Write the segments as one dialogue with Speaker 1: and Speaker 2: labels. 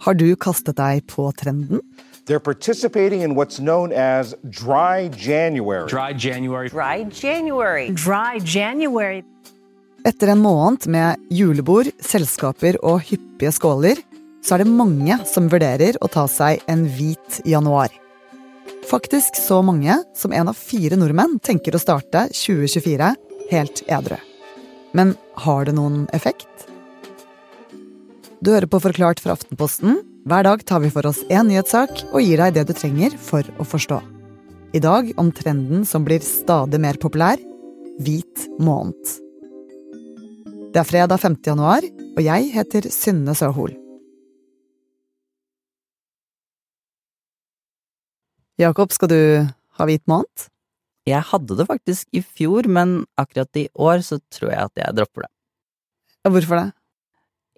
Speaker 1: Har du kastet deg på trenden?
Speaker 2: They're participating in what's known as Dry January.
Speaker 3: Dry January.
Speaker 4: Dry January.
Speaker 5: Dry January.
Speaker 1: Etter en måned med julebord, selskaper og hyppige skåler, så er det mange som vurderer å ta seg en hvit januar. Faktisk så mange som en av fire nordmenn tenker å starte 2024 helt edru. Men har det noen effekt? Du hører på Forklart fra Aftenposten. Hver dag tar vi for oss én nyhetssak og gir deg det du trenger for å forstå. I dag om trenden som blir stadig mer populær hvit måned. Det er fredag 5. januar, og jeg heter Synne Søhol. Jakob, skal du ha hvit måned?
Speaker 6: Jeg hadde det faktisk i fjor, men akkurat i år så tror jeg at jeg dropper det.
Speaker 1: Hvorfor det?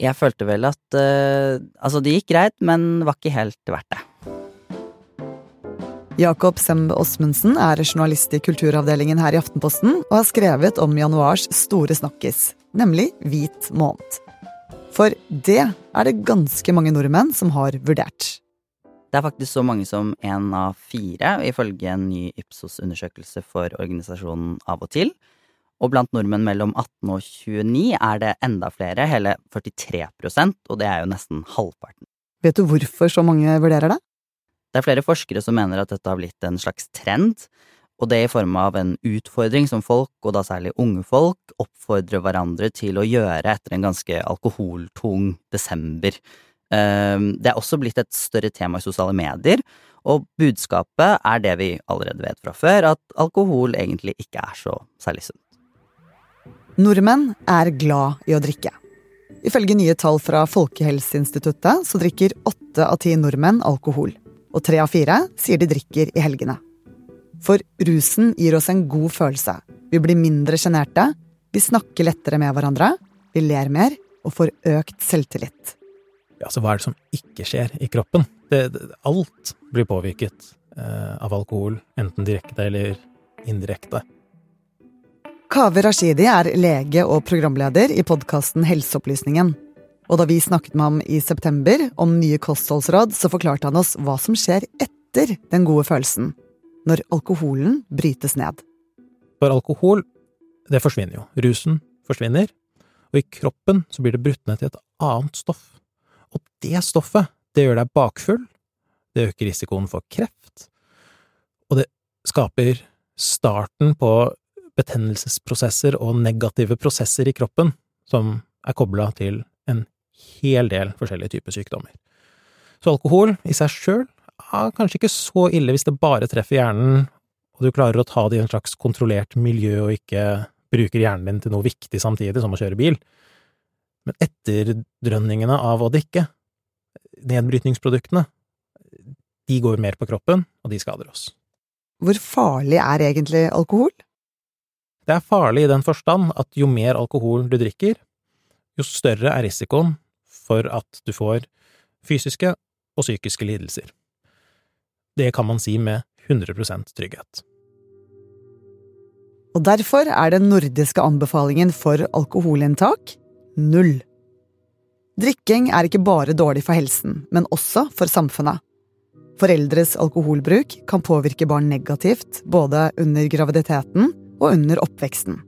Speaker 6: Jeg følte vel at uh, Altså, det gikk greit, men var ikke helt verdt det.
Speaker 1: Jakob Semb Osmundsen er journalist i kulturavdelingen her i Aftenposten og har skrevet om januars store snakkis, nemlig hvit måned. For det er det ganske mange nordmenn som har vurdert.
Speaker 6: Det er faktisk så mange som én av fire, ifølge en ny Ipsos-undersøkelse for organisasjonen Av og til. Og blant nordmenn mellom 18 og 29 er det enda flere, hele 43% og det er jo nesten halvparten.
Speaker 1: Vet du hvorfor så mange vurderer det?
Speaker 6: Det er flere forskere som mener at dette har blitt en slags trend, og det i form av en utfordring som folk, og da særlig unge folk, oppfordrer hverandre til å gjøre etter en ganske alkoholtung desember. Ehm, det er også blitt et større tema i sosiale medier, og budskapet er det vi allerede vet fra før, at alkohol egentlig ikke er så særlig sunt.
Speaker 1: Nordmenn er glad i å drikke. Ifølge nye tall fra Folkehelseinstituttet så drikker åtte av ti nordmenn alkohol. Og tre av fire sier de drikker i helgene. For rusen gir oss en god følelse. Vi blir mindre sjenerte, vi snakker lettere med hverandre, vi ler mer og får økt selvtillit.
Speaker 7: Ja, så hva er det som ikke skjer i kroppen? Det, det, alt blir påvirket eh, av alkohol, enten direkte eller indirekte.
Speaker 1: Kaveh Rashidi er lege og programleder i podkasten Helseopplysningen. Og da vi snakket med ham i september om nye kostholdsråd, så forklarte han oss hva som skjer etter den gode følelsen, når alkoholen brytes ned.
Speaker 7: For alkohol, det forsvinner jo. Rusen forsvinner, og i kroppen så blir det brutt ned til et annet stoff. Og det stoffet, det gjør deg bakfull, det øker risikoen for kreft, og det skaper starten på betennelsesprosesser og negative prosesser i kroppen som er kobla til en hel del forskjellige typer sykdommer. Så alkohol i seg sjøl er kanskje ikke så ille hvis det bare treffer hjernen, og du klarer å ta det i en slags kontrollert miljø og ikke bruker hjernen din til noe viktig samtidig, som å kjøre bil. Men etterdrønningene av å drikke, nedbrytningsproduktene, de går mer på kroppen, og de skader oss.
Speaker 1: Hvor farlig er egentlig alkohol?
Speaker 7: Det er farlig i den forstand at jo mer alkohol du drikker, jo større er risikoen for at du får fysiske og psykiske lidelser. Det kan man si med 100% trygghet.
Speaker 1: Og derfor er den nordiske anbefalingen for alkoholinntak null. Drikking er ikke bare dårlig for helsen, men også for samfunnet. Foreldres alkoholbruk kan påvirke barn negativt både under graviditeten og under oppveksten.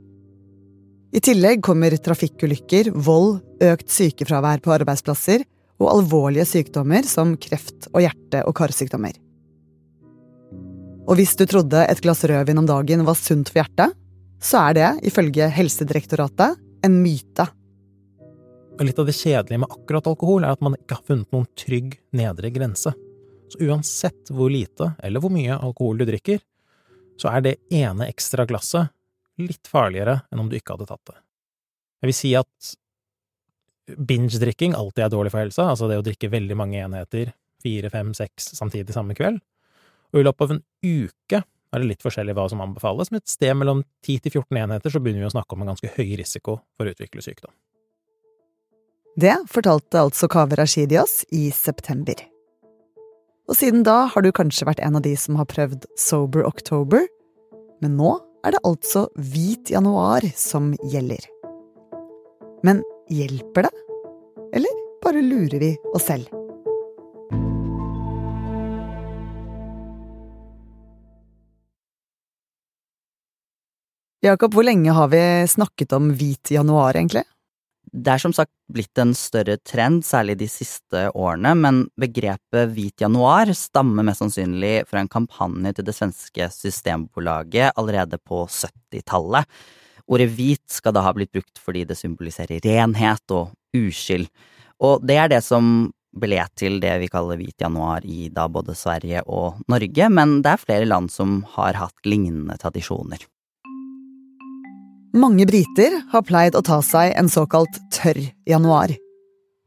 Speaker 1: I tillegg kommer trafikkulykker, vold, økt sykefravær på arbeidsplasser og alvorlige sykdommer som kreft og hjerte- og karsykdommer. Og hvis du trodde et glass rødvin om dagen var sunt for hjertet, så er det, ifølge Helsedirektoratet, en myte.
Speaker 7: Litt av det kjedelige med akkurat alkohol er at man ikke har funnet noen trygg nedre grense. Så uansett hvor lite eller hvor mye alkohol du drikker, så er det ene ekstra glasset litt farligere enn om du ikke hadde tatt det. Jeg vil si at binge-drikking alltid er dårlig for helsa, altså det å drikke veldig mange enheter, fire, fem, seks samtidig samme kveld, og i løpet av en uke er det litt forskjellig hva som anbefales, men et sted mellom 10 til 14 enheter så begynner vi å snakke om en ganske høy risiko for å utvikle sykdom.
Speaker 1: Det fortalte altså Kaveh Rashidi oss i september. Og siden da har du kanskje vært en av de som har prøvd Sober October, men nå er det altså Hvit januar som gjelder. Men hjelper det? Eller bare lurer vi oss selv? Jakob, hvor lenge har vi snakket om hvit januar, egentlig?
Speaker 6: Det er som sagt blitt en større trend, særlig de siste årene, men begrepet hvit januar stammer mest sannsynlig fra en kampanje til det svenske Systembolaget allerede på 70-tallet. Ordet hvit skal da ha blitt brukt fordi det symboliserer renhet og uskyld, og det er det som ble til det vi kaller hvit januar i da både Sverige og Norge, men det er flere land som har hatt lignende tradisjoner.
Speaker 1: Mange briter har pleid å ta seg en såkalt tørr januar.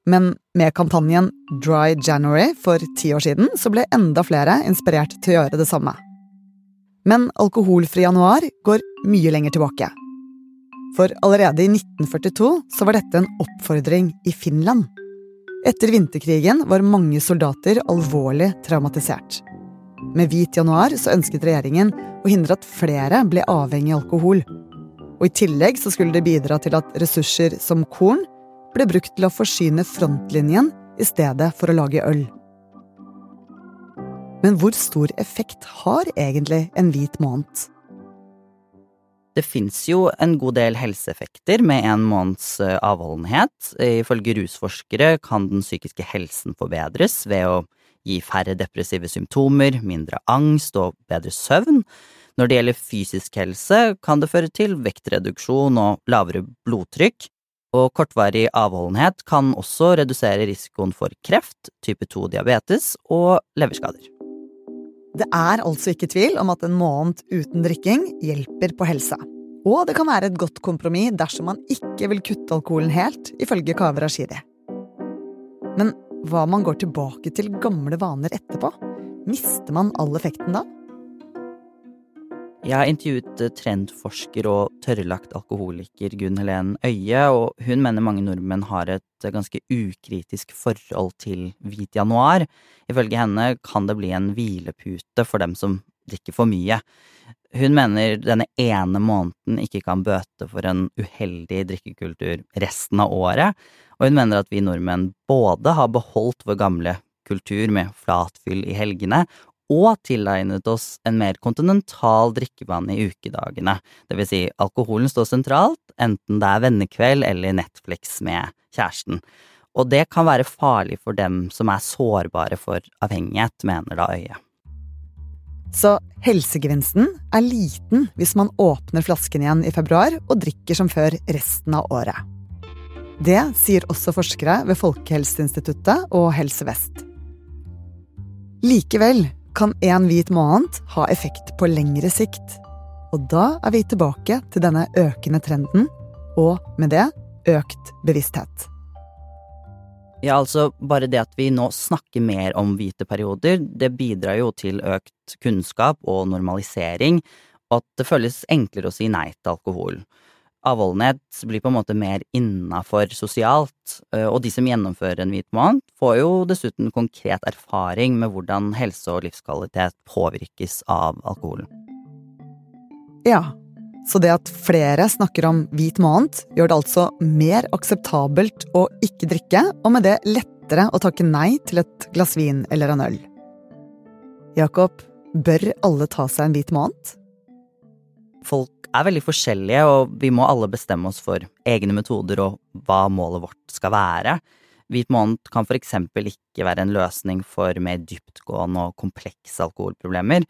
Speaker 1: Men med kampanjen Dry January for ti år siden så ble enda flere inspirert til å gjøre det samme. Men alkoholfri januar går mye lenger tilbake. For allerede i 1942 så var dette en oppfordring i Finland. Etter vinterkrigen var mange soldater alvorlig traumatisert. Med hvit januar så ønsket regjeringen å hindre at flere ble avhengig av alkohol, og i tillegg så skulle det bidra til at ressurser som korn ble brukt til å forsyne frontlinjen i stedet for å lage øl. Men hvor stor effekt har egentlig en hvit måned?
Speaker 6: Det fins jo en god del helseeffekter med en måneds eh, avholdenhet. Ifølge rusforskere kan den psykiske helsen forbedres ved å gi færre depressive symptomer, mindre angst og bedre søvn. Når det gjelder fysisk helse, kan det føre til vektreduksjon og lavere blodtrykk, og kortvarig avholdenhet kan også redusere risikoen for kreft, type 2-diabetes og leverskader.
Speaker 1: Det er altså ikke tvil om at en måned uten drikking hjelper på helsa. Og det kan være et godt kompromiss dersom man ikke vil kutte alkoholen helt, ifølge Kaveh Rashidi. Men hva om man går tilbake til gamle vaner etterpå? Mister man all effekten da?
Speaker 6: Jeg har intervjuet eh, trendforsker og tørrlagt alkoholiker Gunn Helen Øie, og hun mener mange nordmenn har et eh, ganske ukritisk forhold til hvit januar. Ifølge henne kan det bli en hvilepute for dem som drikker for mye. Hun mener denne ene måneden ikke kan bøte for en uheldig drikkekultur resten av året, og hun mener at vi nordmenn både har beholdt vår gamle kultur med flatfyll i helgene, og tilegnet oss en mer kontinental drikkevann i ukedagene, det vil si alkoholen står sentralt, enten det er vennekveld eller Netflix med kjæresten. Og det kan være farlig for dem som er sårbare for avhengighet, mener da Øye.
Speaker 1: Så helsegevinsten er liten hvis man åpner flasken igjen i februar og drikker som før resten av året. Det sier også forskere ved Folkehelseinstituttet og Helse Vest. Likevel kan en hvit måned ha effekt på lengre sikt. Og da er vi tilbake til denne økende trenden, og med det økt bevissthet.
Speaker 6: Ja, altså, bare det at vi nå snakker mer om hvite perioder, det bidrar jo til økt kunnskap og normalisering, og at det føles enklere å si nei til alkohol avholdenhet blir på en måte mer innafor sosialt, eh, og de som gjennomfører en hvit måned, får jo dessuten konkret erfaring med hvordan helse og livskvalitet påvirkes av alkoholen.
Speaker 1: Ja, så det at flere snakker om hvit måned, gjør det altså mer akseptabelt å ikke drikke, og med det lettere å takke nei til et glass vin eller en øl. Jakob, bør alle ta seg en hvit måned?
Speaker 6: Folk er veldig forskjellige, og vi må alle bestemme oss for egne metoder og hva målet vårt skal være. Hvit måned kan for eksempel ikke være en løsning for mer dyptgående og komplekse alkoholproblemer.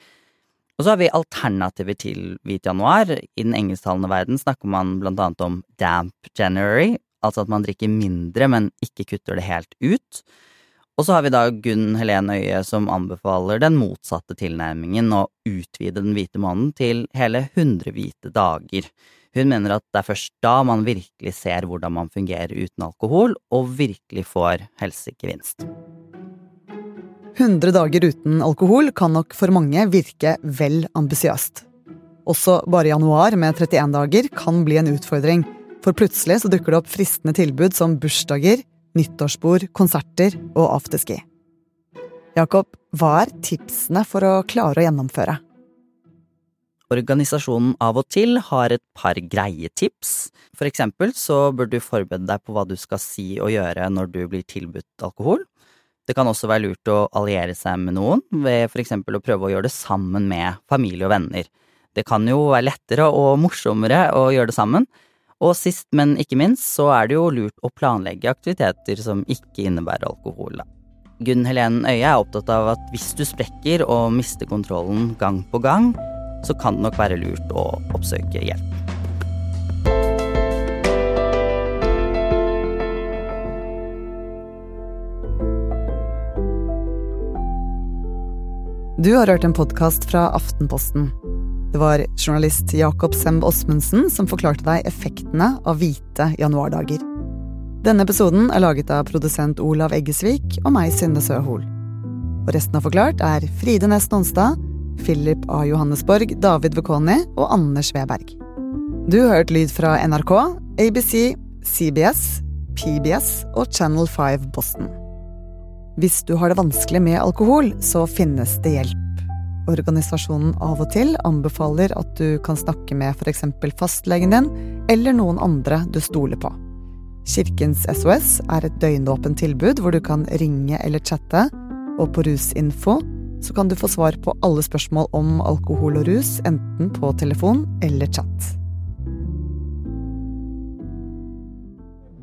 Speaker 6: Og så har vi alternativer til hvit januar. I den engelsktalende verden snakker man blant annet om damp January, altså at man drikker mindre, men ikke kutter det helt ut. Og så har vi da Gunn Helen Øie som anbefaler den motsatte tilnærmingen, å utvide den hvite måneden til hele 100 hvite dager. Hun mener at det er først da man virkelig ser hvordan man fungerer uten alkohol, og virkelig får helsegevinst.
Speaker 1: 100 dager uten alkohol kan nok for mange virke vel ambisiøst. Også bare januar med 31 dager kan bli en utfordring, for plutselig så dukker det opp fristende tilbud som bursdager, nyttårsbord, konserter og afterski. Jakob, hva er tipsene for å klare å gjennomføre?
Speaker 6: Organisasjonen Av og til har et par greie tips. For eksempel så bør du forberede deg på hva du skal si og gjøre når du blir tilbudt alkohol. Det kan også være lurt å alliere seg med noen, ved for eksempel å prøve å gjøre det sammen med familie og venner. Det kan jo være lettere og morsommere å gjøre det sammen. Og sist, men ikke minst, så er det jo lurt å planlegge aktiviteter som ikke innebærer alkohol. Gunn Helen Øye er opptatt av at hvis du sprekker og mister kontrollen gang på gang, så kan det nok være lurt å oppsøke hjelp.
Speaker 1: Du har hørt en podkast fra Aftenposten. Det var journalist Jakob Semb Osmundsen som forklarte deg effektene av hvite januardager. Denne episoden er laget av produsent Olav Eggesvik og meg, Synne Søhol. Og resten av Forklart er Fride Næss Nonstad, Philip A. Johannesborg, David Vekoni og Anders Weberg. Du har hørt lyd fra NRK, ABC, CBS, PBS og Channel 5 Boston. Hvis du har det vanskelig med alkohol, så finnes det hjelp. Organisasjonen Av og til anbefaler at du kan snakke med f.eks. fastlegen din eller noen andre du stoler på. Kirkens SOS er et døgnåpent tilbud hvor du kan ringe eller chatte, og på Rusinfo så kan du få svar på alle spørsmål om alkohol og rus, enten på telefon eller chat.